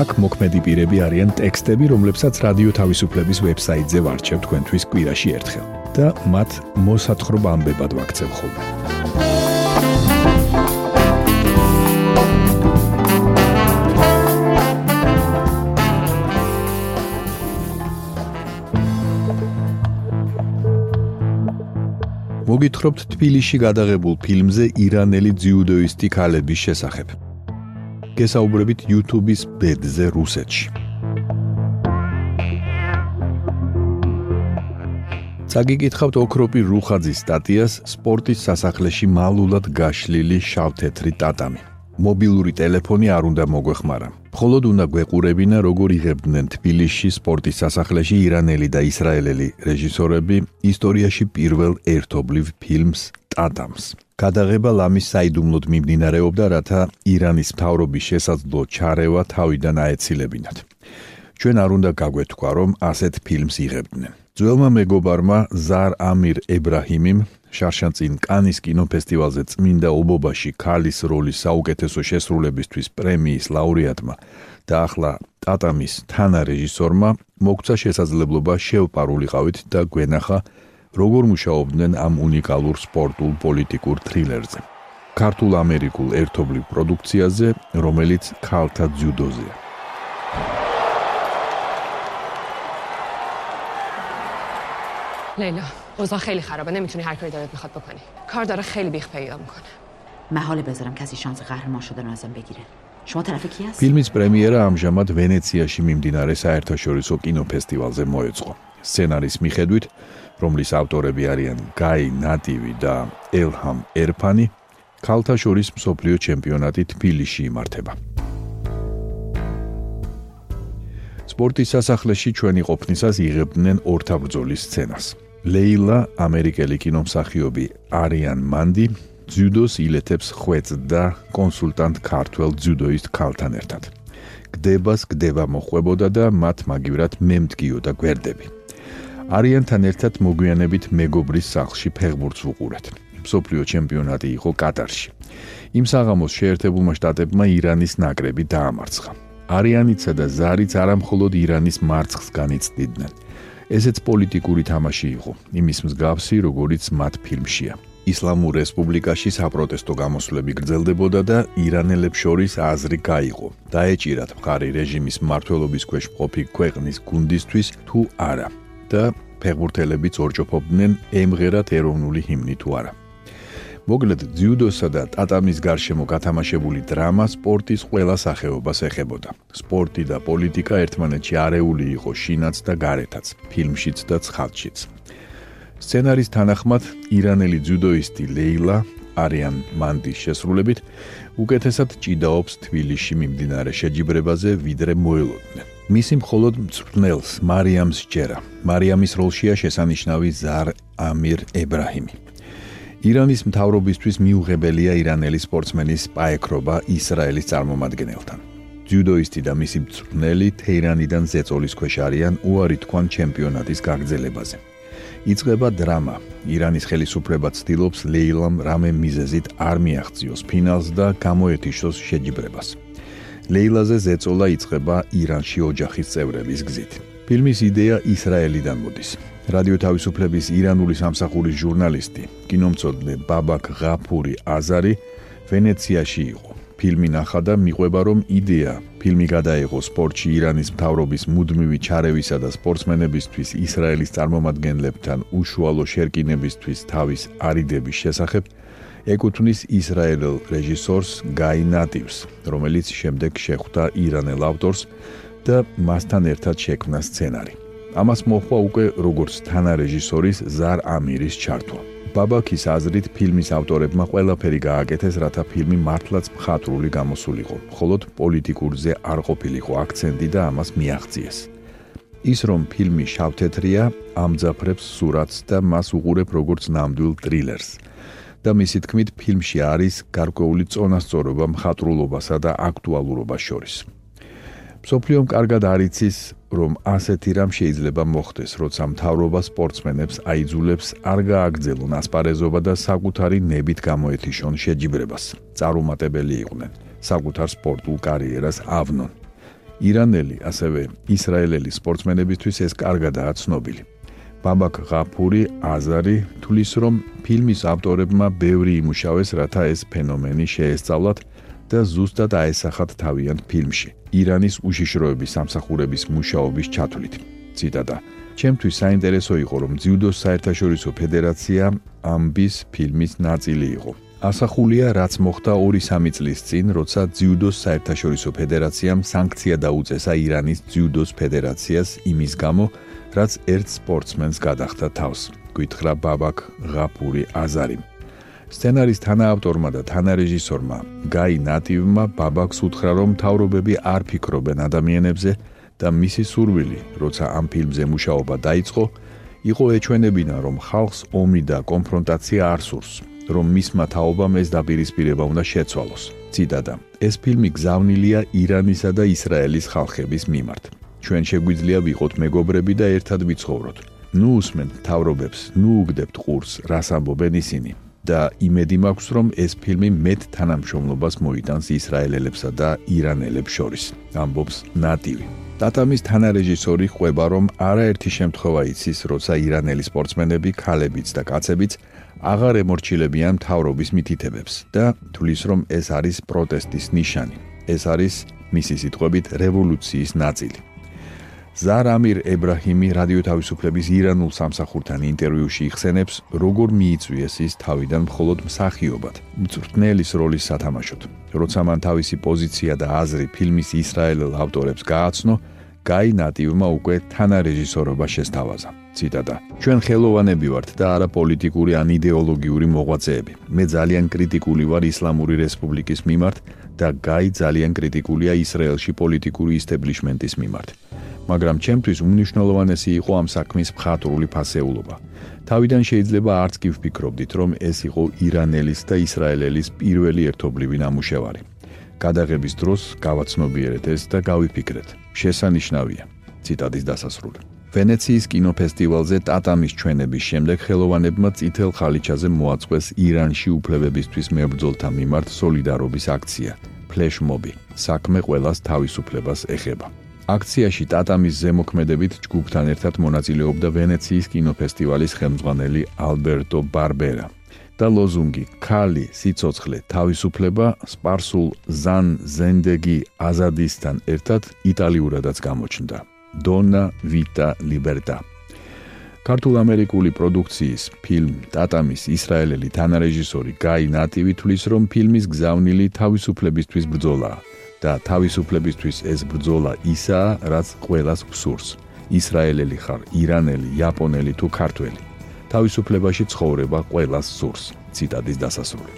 აქ მოქმედი პირები არიან ტექსტები, რომლებსაც რადიო თავისუფლების ვებსაიტზე ვარჩევ თქვენთვის კვირაში ერთხელ და მათ მოსათხრობა ამბებად ვაქცევ ხოლმე. მოგითხრობთ თბილისში გადაღებულ ფილმზე ირანელი ძიუდოისტი ქალების შესახებ. გესაუბრებით YouTube-ის ბედზე რუსეთში. წაგიკითხავთ ოქროპი რუხაძის სტატიას სპორტის სასახლეში მალულად გაშლილი შავთეთრი ტატამი. მობილური ტელეფონი არ უნდა მოგვეხმარა. მხოლოდ უნდა გვეყურებინა, როგორ იღებდნენ თბილისში სპორტის სასახლეში ირანელი და ისრაელელი რეჟისორები ისტორიაში პირველ ერთობლივ ფილმს ტატამს. გადაღება ლამის საიდუმლოდ მიმდინარეობდა, რათა ირანის მთავრობის შესაძლო ჩარევა თავიდან აეცილებინათ. ჩვენ არ უნდა გაგვეთქვა, რომ ასეთ ფილმს იღებდნენ. ძველმა მეგობარმა ზარ ამირ ებრაჰიმიმ შარშანწინ კანის კინოფესტივალზე წმინდა ობობაში ქალის როლის საუკეთესო შესრულებისთვის პრემიის ლაურეატმა და ახლა ტატამის თანარეჟისორმა მოგცა შესაძლებლობა შევპარულიყავით და გვენახა როგორ მუშაობდნენ ამ უნიკალურ სპორტულ პოლიტიკურ თრილერზე. ქართულ-ამერიკულ ერთობლივ პროდუქციაზე, რომელიც ქალთა ძიუდოზეა. لیلا اوضاع خیلی خرابه نمیتونی هر کاری دلت میخواد بکنی کار داره خیلی بیخ پیدا میکنه محاله بذارم کسی شانس قهرمان شدن رو ازم بگیره شما طرف کی هست ფილმის პრემიერა ამჟამად ვენეციაში მიმდინარე საერთაშორისო კინოფესტივალზე მოეწყო. სცენარის მიხედვით რომლის ავტორები არიან გაი ნატივი და ელჰამ ერფანი, ქალთა შორის მსოფლიო ჩემპიონატი თბილისში იმართება. სპორტის სასახლეში ჩვენი ყოფნისას იღებდნენ ორთაბრძოლის სცენას. ლეილა, ამერიკელი კინომსახიობი არიან მანდი, ძიუდოს ილეთებს ხვეწ და კონსულტანტ ქართველ ძიუდოისტ ქალთან ერთად. გდებას გდება მოხვებოდა და მათ მაგივრად მემდგიოდა გვერდები. არიანთან ერთად მოგვიანებით მეგობრის სახლში ფეხბურთს ვუყურეთ. სოფლიო ჩემპიონატი იყო კატარში. იმ საღამოს შეერთებულმა შტატებმა ირანის ნაკრები დაამარცხა. არიანიცა და ზარიც არამხოლოდ ირანის მარცხს განიცდიდნენ. ესეც პოლიტიკური თამაში იყო, იმის მსგავსი, როგორიც მათ ფილმშია. ისლამურ რესპუბლიკაში საპროტესტო გამოსვლები გრძელდებოდა და ირანელებს შორის აზრი გაიყო. დაეჭირათ მხარი რეჟიმის მართლობის ქვეშ მყოფი ქვეყნის გუნდისთვის თუ არა. და ფეხბურთელებიც ორჯოფობდნენ ემღერათ ეროვნული ჰიმნი თუ არა. მოკლედ ძიუდოსა და ტატამის გარშემო გათამაშებული დრამა სპორტის ყველა სახეობას ეხებოდა. სპორტი და პოლიტიკა ერთმანეთში არეული იყო შინაც და გარეთაც, ფილმშიც და ცხადშიც. სცენარის თანახმად ირანელი ძიუდოისტი ლეილა არიან მანდის შესრულებით უკეთესად ჭიდაობს თბილისში მიმდინარე შეჯიბრებაზე ვიდრე მოელოდნენ. მისი მხოლოდ მწვრთნელს მარიამს ჯერა. მარიამის როლშია შესანიშნავი ზარ ამირ ებრაჰიმი. ირანის მთავრობისთვის მიუღებელია ირანელი სპორტსმენის პაეკრობა ისრაელის წარმომადგენელთან. ჯუდოისტი და მისი მწვრთნელი თეირანიდან ზეწოლის ქვეშ არიან უარი თქვან ჩემპიონატის გაგრძელებაზე. იწება დრამა. ირანის ხელისუფლება ცდილობს ლეილამ რამე მიზეზით არ მიაღწიოს ფინალს და გამოეთიშოს შეჯიბრებას. ლეილაზე ზეწოლა იწება ირანში ოჯახის წევრების გზით. ფილმის იდეა ისრაელიდან მოდის. რადიო თავისუფლების ირანული სამსახურის ჟურნალისტი, კინომცოდნე ბაბაკ ღაფური აზარი ვენეციაში იყო. ფილმი ნახა და მიყვება რომ იდეა ფილმი გადაიღო სპორტში ირანის მთავრობის მუდმივი ჩარევისა და სპორტსმენებისთვის ისრაელის წარმომადგენლებთან უშუალო შერკინებისთვის თავის არიდების შესახებ ეკუთვნის ისრაელელ რეჟისორს გაი ნატივს, რომელიც შემდეგ შეხვდა ირანელ ავტორს და მასთან ერთად შექმნა სცენარი. ამას მოხდა უკვე როგორც თანარეჟისორის ზარ ამირის ჩართვა. ბაბაქის აზრით ფილმის ავტორებმა ყველაფერი გააკეთეს, რათა ფილმი მართლაც მხატვრული გამოსულიყო, მხოლოდ პოლიტიკურზე არ ყოფილიყო აქცენტი და ამას მიაღწიეს. ის რომ ფილმი შავთეთრია, ამძაფრებს სურათს და მას უყურებ როგორც ნამდვილ ტრილერს. და მისი თქმით, ფილმში არის გარკვეული წონასწორობა მხატვრულობასა და აქტუალურობას შორის. სოფლიომ კარგად არიცის, რომ ასეთი რამ შეიძლება მოხდეს, როცა მთავრობა სპორტსმენებს აიძულებს არ გააგრძელონ ასპარეზობა და საკუთარი ნებით გამოეთიშონ შეჯიბრებას. წარუმატებელი იყვნენ საკუთარ სპორტულ კარიერას ავნონ. ირანელი, ასევე ისრაელელი სპორტსმენებისთვის ეს კარგადაა ცნობილი. ბაბაკ ღაფური აზარი თulis რომ ფილმის ავტორებმა ბევრი იმუშავეს, რათა ეს ფენომენი შეესწავლათ და ზუსტად აესახათ თავიანთ ფილმში. ირანის უშიშროების სამსახურების მუშაობის ჩათვლით. ციტატა: ჩემთვის საინტერესო იყო, რომ ძიუდოს საერთაშორისო ფედერაცია ამბის ფილმის ნაწილი იყო. ასახულია, რაც მოხდა 2-3 წლის წინ, როცა ძიუდოს საერთაშორისო ფედერაციამ სანქცია დაუწესა ირანის ძიუდოს ფედერაციას იმის გამო, რაც ერთ სპორტსმენს გადახდა თავს. გითხრა ბაბაკ ღაფური აზარი. სცენარის თანაავტორმა და თანარეჟისორმა გაი ნატივმა ბაბაკს უთხრა რომ თავრობები არ ფიქრობენ ადამიანებზე და მისი სურვილი, როცა ამ ფილმზე მუშაობა დაიწყო, იყო ეჩვენებინა რომ ხალხს ომი და კონფრონტაცია არ სურს, რომ მისმა თაობამ ეს დაპირისპირება უნდა შეცვალოს. ციტატა: ეს ფილმი გზავნილია ირანისა და ისრაელის ხალხების მიმართ. ჩვენ შეგვიძლია ვიყოთ მეგობრები და ერთად ვიცხოვროთ. ნუ უსმენთ თავრობებს, ნუ უგდებთ ყურს, რას ამბობენ ისინი. და იმედი მაქვს, რომ ეს ფილმი მეტ თანამშრომლობას მოიტანს ისრაელელებსა და ირანელებს შორის. ამბობს ნატივი. დატამის თანარეჟისორი ყვება, რომ არაერთი შემთხვევა იცის, როცა ირანელი სპორტსმენები, ქალებიც და კაცებიც აღარ ემორჩილებიან თავრობის მითითებებს და თulis რომ ეს არის პროტესტის ნიშანი. ეს არის მისი სიტყვებით რევოლუციის ნაწილი. ზარამირ ებრაჰიმი რადიო თავისუფლების ირანულ სამსახურთან ინტერვიუში იხსენებს, როგორ მიიწვიეს ის თავიდან მხოლოდ მსახიობად, მწვრთნელის როლის სათამაშოდ. როცა მან თავისი პოზიცია და აზრი ფილმის ისრაელელ ავტორებს გააცნო, გაი ნატივმა უკვე თანარეჟისორობა შესთავაზა. ციტატა: ჩვენ ხელოვანები ვართ და არა პოლიტიკური ან იდეოლოგიური მოღვაწეები. მე ძალიან კრიტიკული ვარ ისლამური რესპუბლიკის მიმართ და გაი ძალიან კრიტიკულია ისრაელში პოლიტიკური ისტაბლიშმენტის მიმართ. მაგრამ ჩემთვის უმნიშვნელოვანესი იყო ამ საქმის მხატვრული ფასეულობა. თავიდან შეიძლება არც კი ვფიქრობდით, რომ ეს იყო ირანელის და ისრაელელის პირველი ერთობლივი ნამუშევარი. გადაღების დროს გავაცნობიერეთ ეს და გავიფიქრეთ. შესანიშნავია. ციტატის დასასრული. ვენეციის კინოფესტივალზე ტატამის ჩვენების შემდეგ ხელოვანებმა წითელ ხალიჩაზე მოაწყვეს ირანში უფლებებისთვის მებრძოლთა მიმართ სოლიდარობის აქცია. ფლეშმობი. საქმე ყოველას თავისუფლებას ეხება. აქციაში ტატამის ზემოქმედებით ჯგუფთან ერთად მონაწილეობდა ვენეციის კინოფესტივალის ხელმძღვანელი ალბერტო ბარბერა. და ლოზუნგი ქალი სიцоცხლე თავისუფლება სპარსულ ზან ზენდეგი აზადისთან ერთად იტალიურადაც გამოჩნდა. დონა ვიტა ლიბერტა. ქართულ ამერიკული პროდუქციის ფილმ ტატამის ისრაელელი თანარეჟისორი გაი ნატივი თulis რომ ფილმის გზავნილი თავისუფლებისთვის ბრძოლაა და თავისუფლებისთვის ეს ბრძოლა ისაა, რაც ყველას გსურს. ისრაელელი ხარ, ირანელი, იაპონელი თუ ქართველი. თავისუფლებაში ცხოვრება ყველას სურს. ციტატის დასასრული.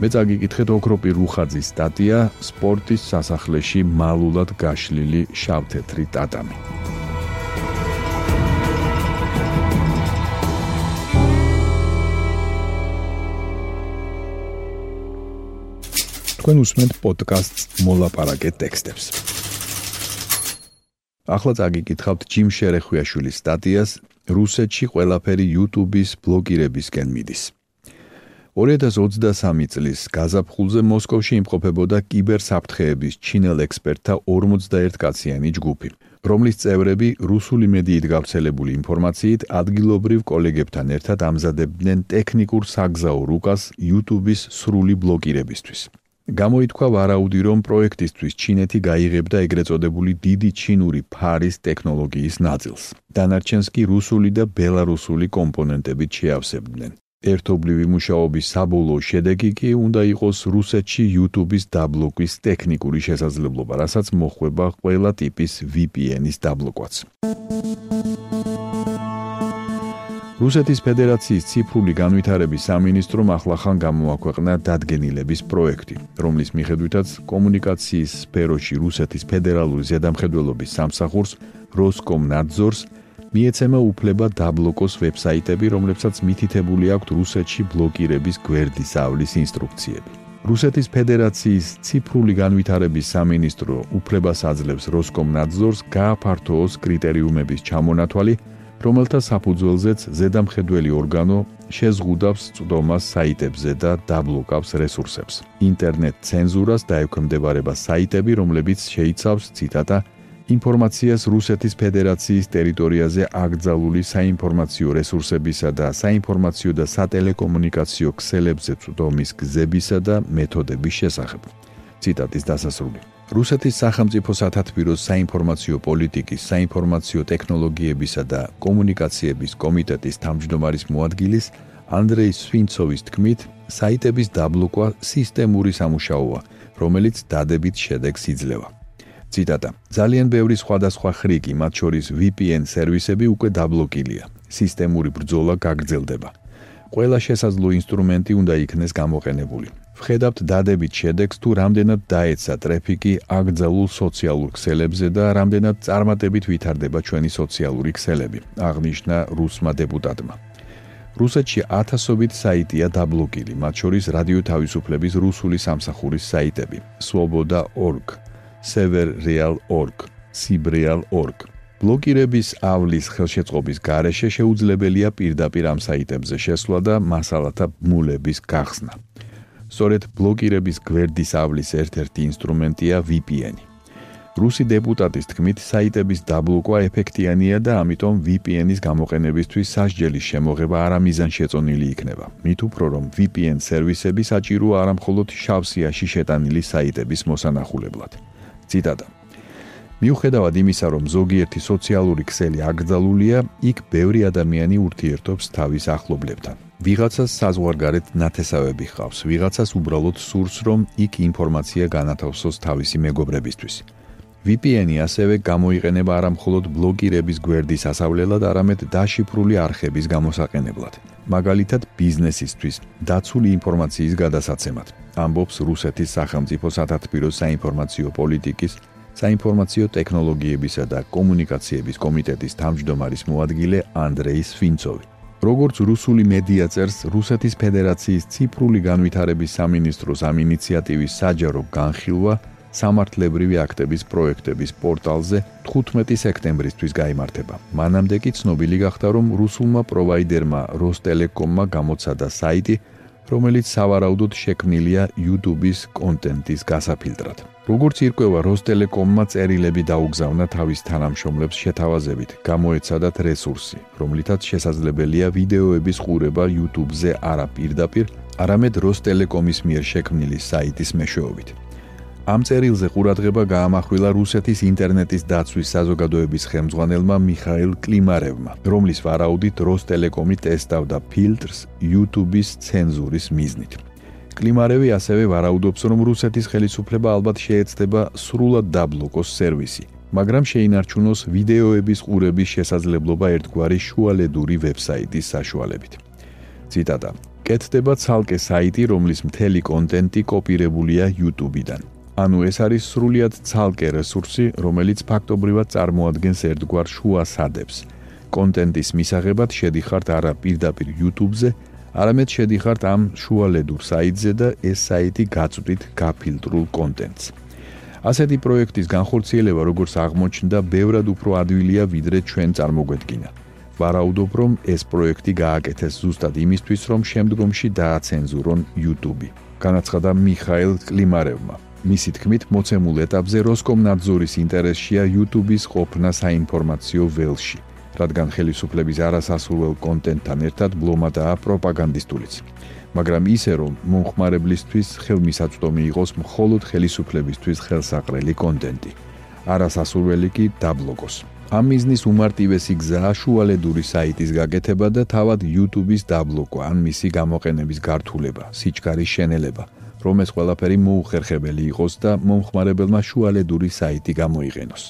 მე წაგიკითხეთ ოქროპი რუხაძის სტატია სპორტის სასახლეში მალულად გაშლილი შავთეთრი ტატამი. თქვენ უსმენთ პოდკასტს მოლაპარაკე ტექსტებს. ახლა წაგიკითხავთ ჯიმ შერეხვიაშვილის სტატიას რუსეთში ყველაფერი YouTube-ის ბლოგირებისკენ მიდის. 2023 წლის გაზაფხულზე მოსკოვში იმყოფებოდა კიბერსაფრთხეების ჩინელ ექსპერტთა 51 კაციანი ჯგუფი, რომლის წევრები რუსული მედიით გავრცელებული ინფორმაციით ადგილობრივ კოლეგებთან ერთად ამზადებდნენ ტექნიკურ საგზაო რუკას YouTube-ის სრული ბლოკირებისთვის. გამოითქვა ვარაუდი, რომ პროექტისთვის ჩინეთი გაიღებდა ეგრეთ წოდებული დიდი ჩინური ფარის ტექნოლოგიის ნაწილს. დანარჩენს კი რუსული და ბელარუსული კომპონენტებით შეავსებდნენ. ერთობლივი მუშაობის საბოლოო შედეგი კი უნდა იყოს რუსეთში YouTube-ის დაბლოკვის ტექნიკური შესაძლებლობა, რასაც მოხვება ყველა ტიპის VPN-ის დაბლოკვაც. რუსეთის ფედერაციის ციფრული განვითარების სამინისტრომ ახლახან გამოაქვეყნა დადგენილების პროექტი, რომლის მიხედვითაც კომუნიკაციის სფეროში რუსეთის ფედერალური ზედამხედველობის სამსახურს როსკომნადზორს მიეცემა უფლება დაბლოკოს ვებსაიტები, რომლებსაც მითითებული აქვთ რუსეთში ბლოკირების გვერდის ავლის ინსტრუქციები. რუსეთის ფედერაციის ციფრული განვითარების სამინისტრო უფლებას აძლევს როსკომნადზორს გააფართოოს კრიტერიუმების ჩამონათვალი, რომელთა საფუძველზეც ზედამხედველი ორგანო შეზღუდავს წვდომას საიტებზე და დაბლოკავს რესურსებს. ინტერნეტ ცენზურას დაექვემდებარება საიტები, რომლებიც შეიცავს ციტატა ინფორმაციას რუსეთის ფედერაციის ტერიტორიაზე აკრძალული საინფორმაციო რესურსებისა და საინფორმაციო და სატელეკომუნიკაციო ქსელებზე წვდომის გზებისა და მეთოდების შესახებ. ციტატის დასასრული. რუსეთის სახელმწიფო სათათბიროს საინფორმაციო პოლიტიკის, საინფორმაციო ტექნოლოგიებისა და კომუნიკაციების კომიტეტის თავმჯდომარის მოადგილის ანდრეი სვინცოვის თქმით, საიტების დაბლოკვა სისტემური სამუშაოა, რომელიც დადებით შედეგს იძლევა. ციტატა: ძალიან ბევრი სხვადასხვა ხრიკი, მათ შორის VPN სერვისები უკვე დაბლოკილია. სისტემური ბრძოლა გაგრძელდება. ყველა შესაძლო ინსტრუმენტი უნდა იქნეს გამოყენებული. ვხედავთ დადებით შედეგს თუ რამდენად დაეცა ტრაფიკი აკრძალულ სოციალურ ქსელებზე და რამდენად წარმატებით ვითარდება ჩვენი სოციალური ქსელები, აღნიშნა რუსმა დეპუტატმა. რუსეთში ათასობით საიტია დაბლოკილი, მათ შორის რადიო თავისუფლების რუსული სამსახურის საიტები: svoboda.org, severreal.org, sibreal.org. ბლოკირების ავლის ხელშეწყობის გარეშე შეუძლებელია პირდაპირ ამ საიტებზე შესვლა და მასალათა მულების გახსნა. სწორედ ბლოკირების გვერდის ავლის ერთ-ერთი ინსტრუმენტია VPN-ი. რუსი დეპუტატის თქმით, საიტების დაბლოკვა ეფექტიანია და ამიტომ VPN-ის გამოყენებისთვის სასჯელის შემოღება არამიზანშეწონილი იქნება. მით უფრო რომ VPN სერვისები საჭიროა არამხოლოდ შავსიაში შეტანილი საიტების მოსანახულებლად. ციტატა მიუხედავად იმისა, რომ ზოგიერთი სოციალური ქსელი აკრძალულია, იქ ბევრი ადამიანი ურთიერთობს თავის ახლობლებთან. ვიღაცას საზღვარგარეთ ნათესავები ხავს, ვიღაცას უბრალოდ სურს, რომ იქ ინფორმაცია განათავსოს თავისი მეგობრებისთვის. VPN-ი ასევე გამოიყენება არამხოლოდ ბლოგირების გვერდის ასავლელად, არამედ დაშიფრული არხების გამოსაყენებლად. მაგალითად, ბიზნესისთვის დაცული ინფორმაციის გადასაცემად. ამბობს რუსეთის სახელმწიფო სათათბირო საინფორმაციო პოლიტიკის საინფორმაციო ტექნოლოგიებისა და კომუნიკაციების კომიტეტის თავმჯდომარის მოადგილე ანდრეი სვინცოვი. როგორც რუსული მედია წერს, რუსეთის ფედერაციის ციფრული განვითარების სამინისტროს ამ ინიციატივის საჯარო განხილვა სამართლებრივი აქტების პროექტების პორტალზე 15 სექტემბრისთვის გამართება. მანამდე კი ცნობილი გახდა, რომ რუსულმა პროვაიდერმა როსტელეკომმა გამოცადა საიტი, რომელიც სავარაუდოდ შექმნილია YouTube-ის კონტენტის გასაფილტრად. როგორც ირკვევა როსტელეკომმა წერილები დაუგზავნა თავის თანამშრომლებს შეთავაზებით, გამოეცადათ რესურსი, რომლითაც შესაძლებელია ვიდეოების ყურება YouTube-ზე არა პირდაპირ, არამედ როსტელეკომის მიერ შექმნილი საიტის მეშვეობით. ამ წერილზე ყურადღება გაამახვილა რუსეთის ინტერნეტის დაცვის საზოგადოების ხელმძღვანელმა მიხაილ კლიმარევმა, რომლის ვარაუდით როსტელეკომი ტესტავდა ფილტრს YouTube-ის ცენზურის მიზნით. კლიმარევი ასევე ვარაუდობს, რომ რუსეთის ხელისუფლება ალბათ შეეცდება სრულად დაბლოკოს სერვისი, მაგრამ შეინარჩუნოს ვიდეოების ყურების შესაძლებლობა ერთგვარი შუალედური ვებსაიტის საშუალებით. ციტატა: კეთდება ცალკე საიტი, რომლის მთელი კონტენტი კოპირებულია YouTube-დან. ანუ ეს არის სრულად ცალკე რესურსი, რომელიც ფაქტობრივად წარმოადგენს ერთგვარ შუა სადებს. კონტენტის მისაღებად შედიხართ არა პირდაპირ YouTube-ზე, არამედ შედიხართ ამ შუალედურ საიტზე და ეს საიტი გაწვდით გაფილტრულ კონტენტს. ასეთი პროექტის განხორციელება როგორც აღმოჩნდა, ბევრად უფრო ადვილია ვიდრე ჩვენ წარმოგვედგინა. ვარაუდობ, რომ ეს პროექტი გააკეთეს ზუსტად იმისთვის, რომ შემდგომში დააცენზურონ YouTube-ი. განაცხადა მიხაილ კლიმარევმა. მისი თქმით, მოცემულ ეტაპზე როსკომნადზორის ინტერესშია YouTube-ის ყოფნა საინფორმაციო ველში. რადგან ხელისუფლების არასასურველ კონტენტთან ერთად ბლომადაა პროპაგანდისტულიც. მაგრამ ისე რომ მომხმარებლისთვის ხელმისაწვდომი იყოს მხოლოდ ხელისუფლებისთვის ხელსაყრელი კონტენტი. არასასურველი კი დაბლოკოს. ამ მიზნის უმარტივესი გზაა შუალედური საიტის გაკეთება და თავად YouTube-ის დაბლოკვა, ან მისი გამოყენების გართულება, სიჩქარის შენელება, რომ ეს ყველაფერი მოუხერხებელი იყოს და მომხმარებელმა შუალედური საიტი გამოიყენოს.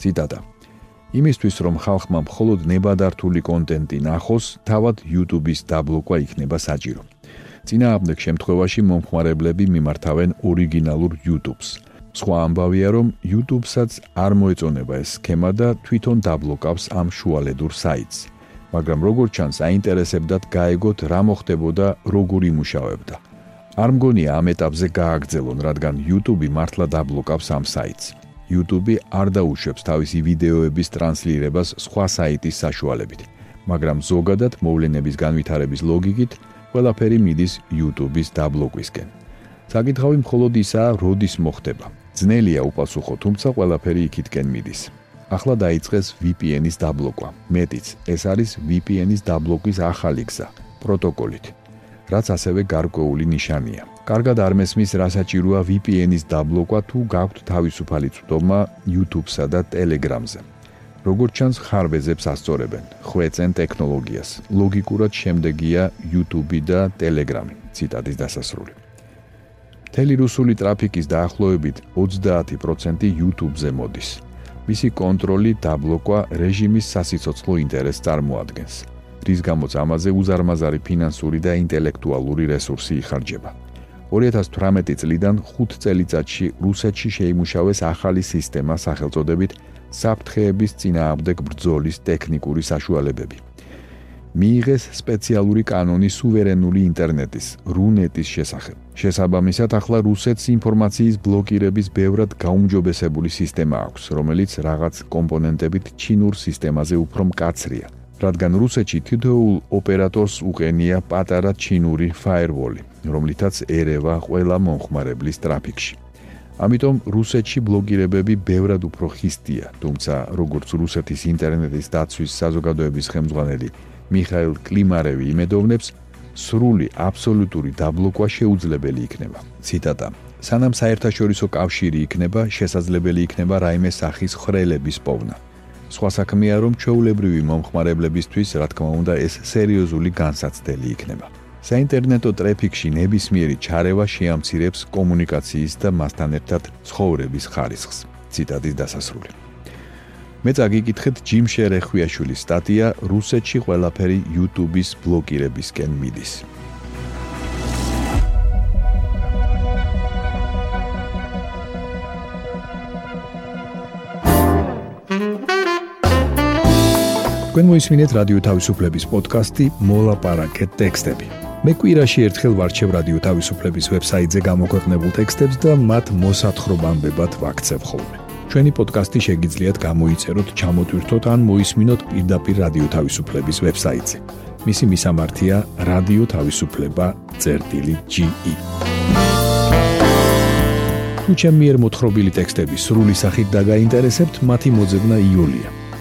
ციტატა იმისთვის რომ ხალხმა მხოლოდ ნებადართული კონტენტი ნახოს, თავად YouTube-ის დაბლოკვა იქნება საჭირო. წინააღმდეგ შემთხვევაში მომხმარებლები მიმართავენ ორიგინალურ YouTube-ს. სხვა ამბავია, რომ YouTube-საც არ მოეწონება ეს სქემა და თვითონ დაბლოკავს ამ შუალედურ საიტს. მაგრამ როგორც ჩანს, აინტერესებდათ გაეგოთ რა მოხდებოდა, როგორ იმუშავებდა. არ მგონია ამ ეტაპზე გააგრძელონ, რადგან YouTube მართლა დაბლოკავს ამ საიტს. YouTube არ დაუშვებს თავისი ვიდეოების ტრანსლირებას სხვა საიტის საშუალებით, მაგრამ ზოგადად მოვლენების განვითარების ლოგიკით ყველაფერი მიდის YouTube-ის დაბლოკვისკენ. საკითხავი მხოლოდ ისაა, როდის მოხდება. ძნელია უპასუხო, თუმცა ყველაფერი იქითკენ მიდის. ახლა დაიწყეს VPN-ის დაბლოკვა. მეტიც, ეს არის VPN-ის დაბლოკვის ახალი გზა, პროტოკოლით, რაც ასევე გარკვეული ნიშანია. კარგად არ მესმის რა საჭიროა VPN-ის დაბლოკვა თუ გაქვთ თავისუფალი წვდომა YouTube-სა და Telegram-ზე. როგორც ჩანს, ხარვეზებს ასწორებენ, ხვეწენ ტექნოლოგიას. ლოგიკურად შემდეგია YouTube და Telegram-ი. ციტატის დასასრული. თელი რუსული ტრაფიკის დაახლოებით 30% YouTube-ზე მოდის. მისი კონტროლი დაბლოკვა რეჟიმის სასიცოცხლო ინტერესს წარმოადგენს. რის გამოც ამაზე უზარმაზარი ფინანსური და ინტელექტუალური რესურსი იხარჯება. 2018 წლიდან 5 წელიწადში რუსეთში შეიმუშავეს ახალი სისტემა სახელწოდებით საფრთხეების წინააღმდეგ ბრძოლის ტექნიკური საშუალებები. მიიღეს სპეციალური კანონი სუვერენული ინტერნეტის, რუნეტის შესახებ. შესაბამისად, ახლა რუსეთს ინფორმაციის ბლოკირების ბევრად გაუმჯობესებული სისტემა აქვს, რომელიც რაღაც კომპონენტებით ჩინურ სისტემაზე უფრო მკაცრია. რადგან რუსეთში თითოეულ ოპერატორს უყენია პატარა ჩინური firewall-ი, რომლითაც ერევა ყველა მომხმარებლის ტრაფიკში. ამიტომ რუსეთში ბლოკირებები ბევრად უფრო ხისტია, თუმცა როგორც რუსეთის ინტერნეტის დაცვის საზოგადოების ხელმძღვანელი მიხაილ კლიმარევი იმედოვნებს, სრული აბსოლუტური დაბლოკვა შეუძლებელი იქნება. ციტატა: სანამ საერთაშორისო კავშირი იქნება, შესაძლებელი იქნება რაიმე სახის ხრელების პოვნა. სხვა საქმეა რომ ჩეულებრივი მომხმარებლებისთვის რა თქმა უნდა ეს სერიოზული განსაცდელი იქნება. საინტერნეტო ტრაფიკში ნებისმიერი ჩარევა შეამცირებს კომუნიკაციის და მასთან ერთად ცხოვრების ხარისხს. ციტატის დასასრული. მე წაგიკითხეთ ჯიმ შერეხვიაშვილის სტატია რუსეთში ყველაფერი YouTube-ის ბლოკირებისკენ მიდის. თქვენ მოისმინეთ რადიო თავისუფლების პოდკასტი მოლაპარაკეთ ტექსტები. მე კვირაში ერთხელ ვარჩევ რადიო თავისუფლების ვებსაიტზე გამოქვეყნებულ ტექსტებს და მათ მოსათხრობამდე ვაქცევ ხოლმე. ჩვენი პოდკასტი შეგიძლიათ გამოიწეროთ, ჩამოტვირთოთ ან მოისმინოთ პირდაპირ რადიო თავისუფლების ვებსაიტზე. მისი მისამართია რადიო თავისუფლება.ge. თუ ჩემი მიერ მოთხრობილი ტექსტები სრული სახით დაგაინტერესებთ, მათი მოძებნა იულია.